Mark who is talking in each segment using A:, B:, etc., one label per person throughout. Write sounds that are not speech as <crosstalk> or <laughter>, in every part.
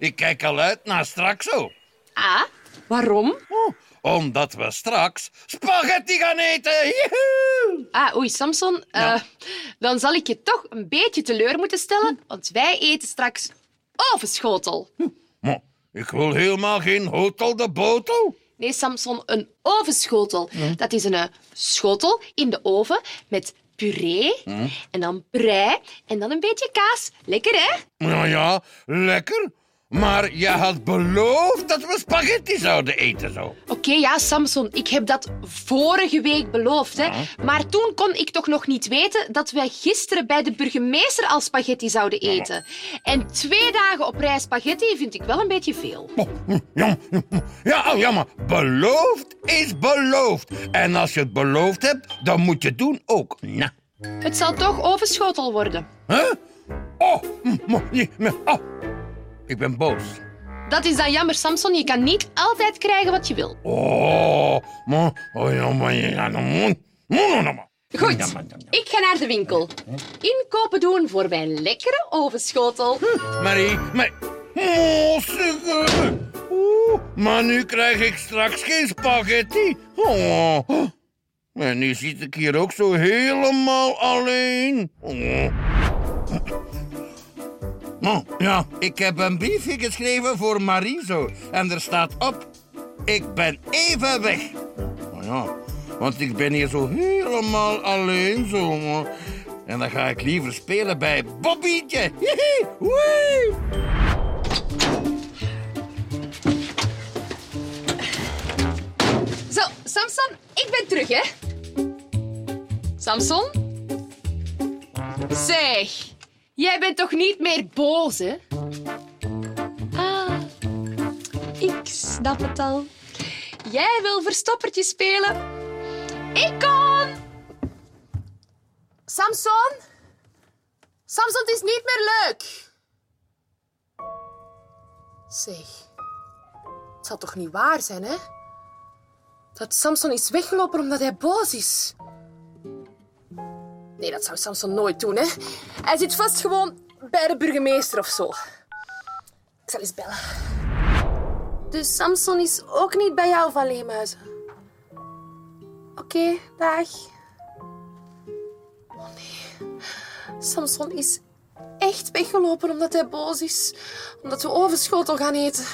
A: ik kijk al uit naar straks zo.
B: Ah, waarom?
A: Oh, omdat we straks spaghetti gaan eten. Joehoe!
B: Ah, oei, Samson. eh, dan zal ik je toch een beetje teleur moeten stellen, want wij eten straks ovenschotel.
A: Maar ik wil helemaal geen hotel de botel.
B: Nee, Samson, een ovenschotel. Dat is een eh, schotel in de oven met puree en dan brei en dan een beetje kaas. Lekker, hè?
A: Nou ja, lekker. Maar je had beloofd dat we spaghetti zouden eten zo.
B: Oké, ja, Samson, ik heb dat vorige week beloofd. Hè. Maar toen kon ik toch nog niet weten dat wij gisteren bij de burgemeester al spaghetti zouden eten. En twee dagen op rij spaghetti vind ik wel een beetje veel.
A: Oh, Ja, ja, ja, maar beloofd is beloofd. En als je het beloofd hebt, dan moet je het doen ook. Nou.
B: Het zal toch ovenschotel worden.
A: Huh? Oh, oh. Ik ben boos.
B: Dat is dan jammer, Samson. Je kan niet altijd krijgen wat je wil.
A: Oh, maar, ja, maar, ja,
B: Goed, ik ga naar de winkel. Inkopen doen voor mijn lekkere ovenschotel.
A: Marie, maar... Oh, maar nu krijg ik straks geen spaghetti. Oh. En nu zit ik hier ook zo helemaal alleen. Oh. Oh, ja, ik heb een briefje geschreven voor Marie zo. En er staat op, ik ben even weg. Oh ja, want ik ben hier zo helemaal alleen zo. En dan ga ik liever spelen bij Bobbietje. Hihi, woe.
B: Zo, Samson, ik ben terug, hè? Samson? Zeg, jij bent toch niet meer boos, hè? Ah, ik snap het al. Jij wil verstoppertje spelen. Ik kom! Samson? Samson, is niet meer leuk. Zeg, het zal toch niet waar zijn, hè? Dat Samson is weggelopen omdat hij boos is. Nee, dat zou Samson nooit doen, hè. Hij zit vast gewoon bij de burgemeester of zo. Ik zal eens bellen. Dus Samson is ook niet bij jou van Leemuizen? Oké, dag. Oh nee. Samson is echt weggelopen omdat hij boos is. Omdat we ovenschotel gaan eten.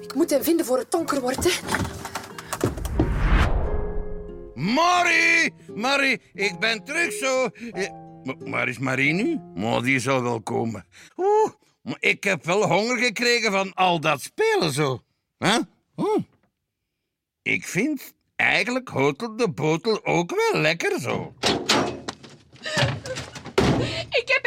B: Ik moet hem vinden voor het donker wordt, hè.
A: Marie, Marie, ik ben terug zo. Eh, Waar is Marie nu? Maar die zal wel komen. Oeh, maar ik heb wel honger gekregen van al dat spelen zo. Huh? Ik vind eigenlijk Hotel de Botel ook wel lekker zo.
B: Ik heb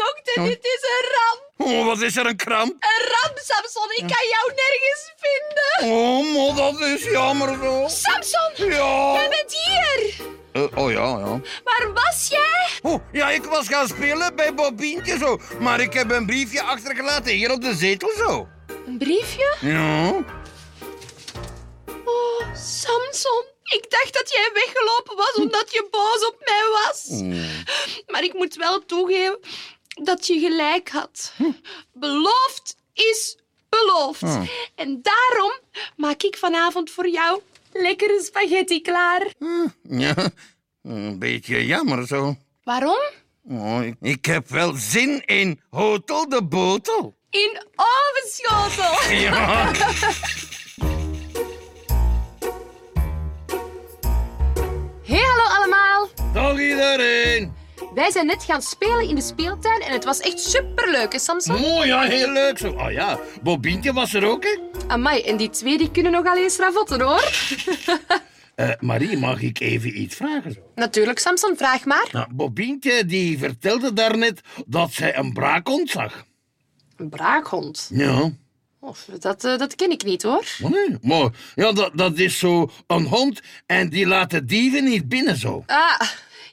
B: echt overal gezocht en dit is een ramp.
A: Oh, wat is er een kramp?
B: Een ramp, Samson. Ik kan jou nergens vinden.
A: Oh, maar dat is jammer zo.
B: Samson,
A: Ja.
B: jij bent hier.
A: Eh, oh ja, ja.
B: Waar was jij?
A: Oh, ja, ik was gaan spelen bij Bobientje zo. Maar ik heb een briefje achtergelaten hier op de zetel zo.
B: Een briefje?
A: Ja.
B: Oh, Samson. Ik dacht dat jij weggelopen was omdat je boos op mij was. Maar ik moet wel toegeven dat je gelijk had. Beloofd is beloofd. En daarom maak ik vanavond voor jou lekkere spaghetti klaar.
A: Ja, een beetje jammer zo.
B: Waarom?
A: Oh, ik- ik heb wel zin in Hotel de Botel.
B: In ovenschotel.
A: Ja. <laughs>
B: Wij zijn net gaan spelen in de speeltuin en het was echt superleuk, hè, Samson?
A: Oh ja, heel leuk zo. Oh ja, Bobientje was er ook, hè?
B: Amai, en die twee die kunnen nogal eens ravotten, hoor. <laughs>
A: Eh, Marie, mag ik even iets vragen? Zo?
B: Natuurlijk, Samson, vraag maar.
A: Nou, Bobientje die vertelde daarnet dat zij een braakhond zag.
B: Een braakhond.
A: Ja.
B: Of, dat, eh, dat ken ik niet, hoor.
A: Oh, nee. Maar ja, dat, dat is zo een hond en die laat de dieven niet binnen zo.
B: Ah,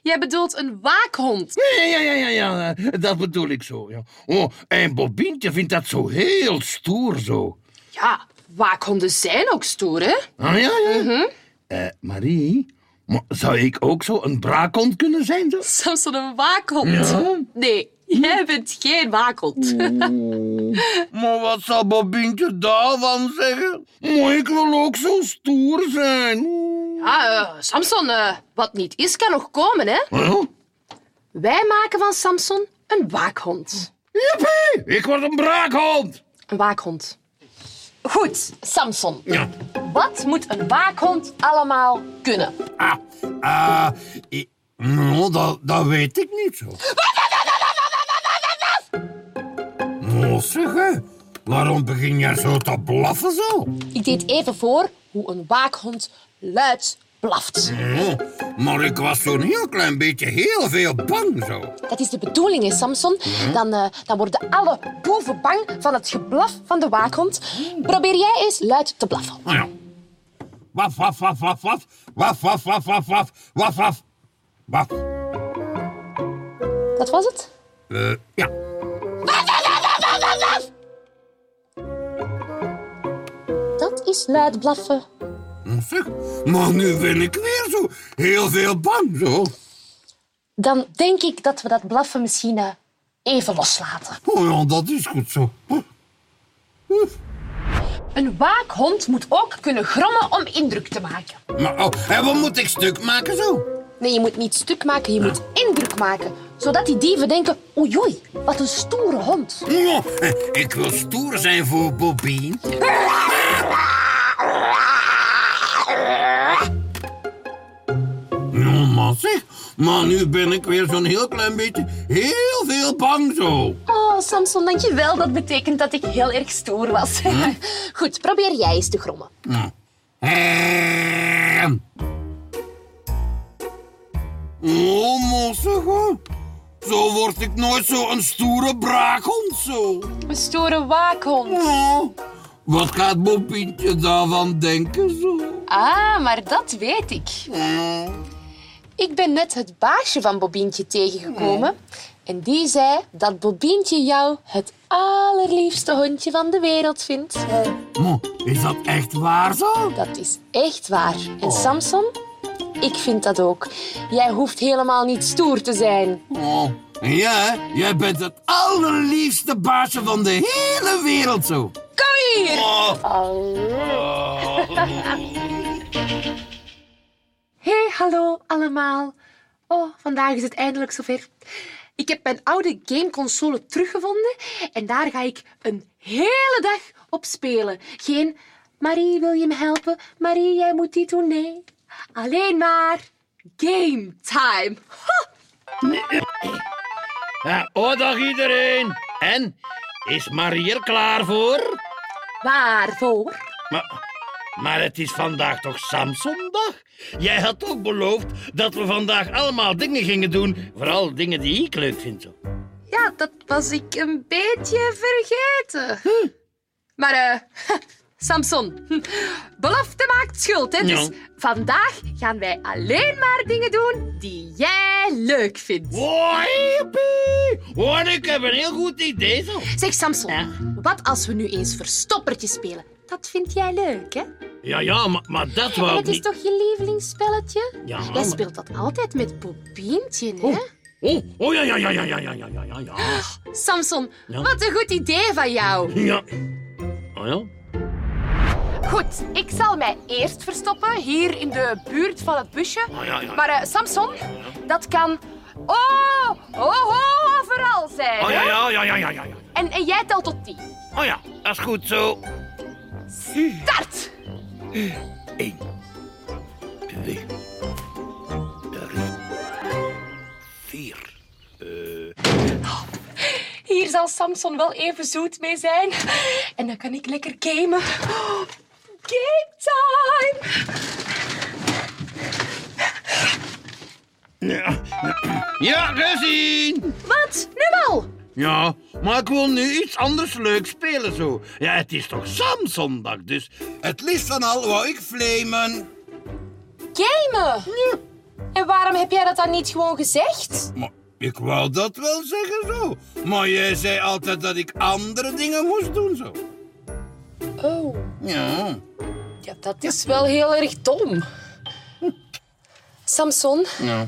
B: jij bedoelt een waakhond.
A: Ja, ja, ja, ja, ja, dat bedoel ik zo. Ja. Oh, en Bobientje vindt dat zo heel stoer zo.
B: Ja, waakhonden zijn ook stoer, hè?
A: Ah ja, ja. Eh, Marie, zou ik ook zo een braakhond kunnen zijn? Zo?
B: Samson, een waakhond?
A: Ja.
B: Nee, Jij bent geen waakhond.
A: Maar wat zal Bobientje daarvan zeggen? Maar ik wil ook zo stoer zijn.
B: Ja, eh, Samson, eh, wat niet is, kan nog komen, hè?
A: Huh?
B: Wij maken van Samson een waakhond.
A: Jippie, ik word een braakhond.
B: Een waakhond. Goed, Samson.
A: Ja.
B: Wat moet een waakhond allemaal kunnen?
A: Ah, ah, ik- nou, dat, dat weet ik niet zo. Nou, zeg, hè. waarom begin jij zo te blaffen zo?
B: Ik deed even voor hoe een waakhond luid blaft.
A: Oh, maar ik was zo'n heel klein beetje heel veel bang zo.
B: Dat is de bedoeling, hè, Samson. Dan, eh, dan worden alle boeven bang van het geblaf van de waakhond. Probeer jij eens luid te blaffen.
A: Nou ja. Waf, waf, waf, waf, waf. Waf, waf, waf, waf, waf. Waf, waf. Waf.
B: Dat was het?
A: Eh, ja.
B: Dat is luid blaffen.
A: Zeg, maar nu ben ik weer zo heel veel bang zo.
B: Dan denk ik dat we dat blaffen misschien eh, even loslaten.
A: Oh ja, dat is goed zo.
B: Een waakhond moet ook kunnen grommen om indruk te maken.
A: Maar, oh, en wat moet ik stuk maken zo?
B: Nee, je moet niet stuk maken, je moet indruk maken. Zodat die dieven denken, oei oei, wat een stoere hond.
A: Oh, ik wil stoer zijn voor Bobien. <laughs> Maar zeg, maar nu ben ik weer zo'n heel klein beetje heel veel bang zo.
B: Oh, Samson, dankjewel. Dat betekent dat ik heel erg stoer was. <laughs> Goed, probeer jij eens te grommen.
A: Ehm. Oh, hè. zo word ik nooit zo een stoere braakhond zo.
B: Een stoere waakhond.
A: Oh, wat gaat Bobientje daarvan denken zo?
B: Ah, maar dat weet ik.
A: Oh.
B: Ik ben net het baasje van Bobientje tegengekomen. En die zei dat Bobientje jou het allerliefste hondje van de wereld vindt.
A: Is dat echt waar zo?
B: Dat is echt waar. En Samson, ik vind dat ook. Jij hoeft helemaal niet stoer te zijn.
A: Oh. En jij, jij bent het allerliefste baasje van de hele wereld zo.
B: Kom hier!
A: Oh.
B: Hey, hallo allemaal. Oh, vandaag is het eindelijk zover. Ik heb mijn oude gameconsole teruggevonden en daar ga ik een hele dag op spelen. Geen Marie, wil je me helpen? Marie, jij moet dit doen. Nee, alleen maar game time. Ha!
A: Ja, oh, dag iedereen. En, is Marie er klaar voor?
B: Waarvoor?
A: Maar, maar het is vandaag toch Samsondag? Jij had ook beloofd dat we vandaag allemaal dingen gingen doen. Vooral dingen die ik leuk vind. Zo.
B: Ja, dat was ik een beetje vergeten. Maar, eh, <laughs> Samson, <laughs> belofte maakt schuld, hè? Dus
A: Ja.
B: vandaag gaan wij alleen maar dingen doen die jij leuk vindt.
A: Oh! Oh, ik heb een heel goed idee zo.
B: Zeg, Samson,
A: Ja?
B: wat als we nu eens verstoppertje spelen? Dat vind jij leuk, hè?
A: Ja, ja, maar, maar dat
B: En
A: wou ik
B: het is
A: niet.
B: toch je lievelingsspelletje?
A: Ja,
B: Jij
A: maar-
B: speelt dat altijd met Bobientje, hè?
A: Oh, oh, oh ja, ja, ja, ja, ja, ja, ja, ja, ja, ja.
B: Samson,
A: Ja.
B: wat een goed idee van jou.
A: Ja. Oh ja?
B: Goed, ik zal mij eerst verstoppen hier in de buurt van het busje.
A: Oh, ja, ja.
B: Maar eh, Samson, dat kan oh, oh, oh, overal zijn.
A: Oh ja,
B: hè?
A: ja, ja, ja, ja, ja. ja.
B: En, en jij telt tot tien.
A: Oh ja, dat is goed zo.
B: Start!
A: Eén, twee, drie, vier.
B: Hier zal Samson wel even zoet mee zijn. En dan kan ik lekker gamen. Game time!
A: Ja, ja gezien.
B: Wat? Nu al?
A: Ja, maar ik wil nu iets anders leuk spelen zo. Ja, het is toch Samsondag, dus het liefst van al wou ik flamen.
B: Gamen? En waarom heb jij dat dan niet gewoon gezegd?
A: Maar ik wou dat wel zeggen zo. Maar jij zei altijd dat ik andere dingen moest doen zo.
B: Oh,
A: Ja.
B: ja, dat is wel heel erg dom. Samson,
A: Ja.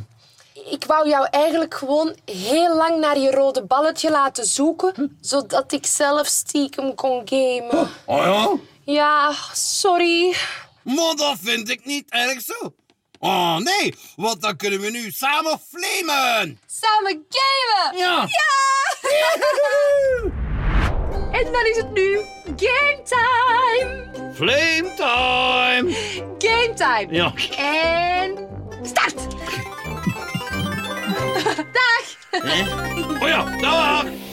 B: Ik wou jou eigenlijk gewoon heel lang naar je rode balletje laten zoeken, zodat ik zelf stiekem kon gamen.
A: Oh ja?
B: Ja, sorry.
A: Maar dat vind ik niet erg zo. Oh nee, want dan kunnen we nu samen flamen.
B: Samen gamen!
A: Ja.
B: En dan is het nu game time!
A: Flame time.
B: Game time!
A: Ja.
B: En Dag!
A: Oh ja, dag.
C: Samson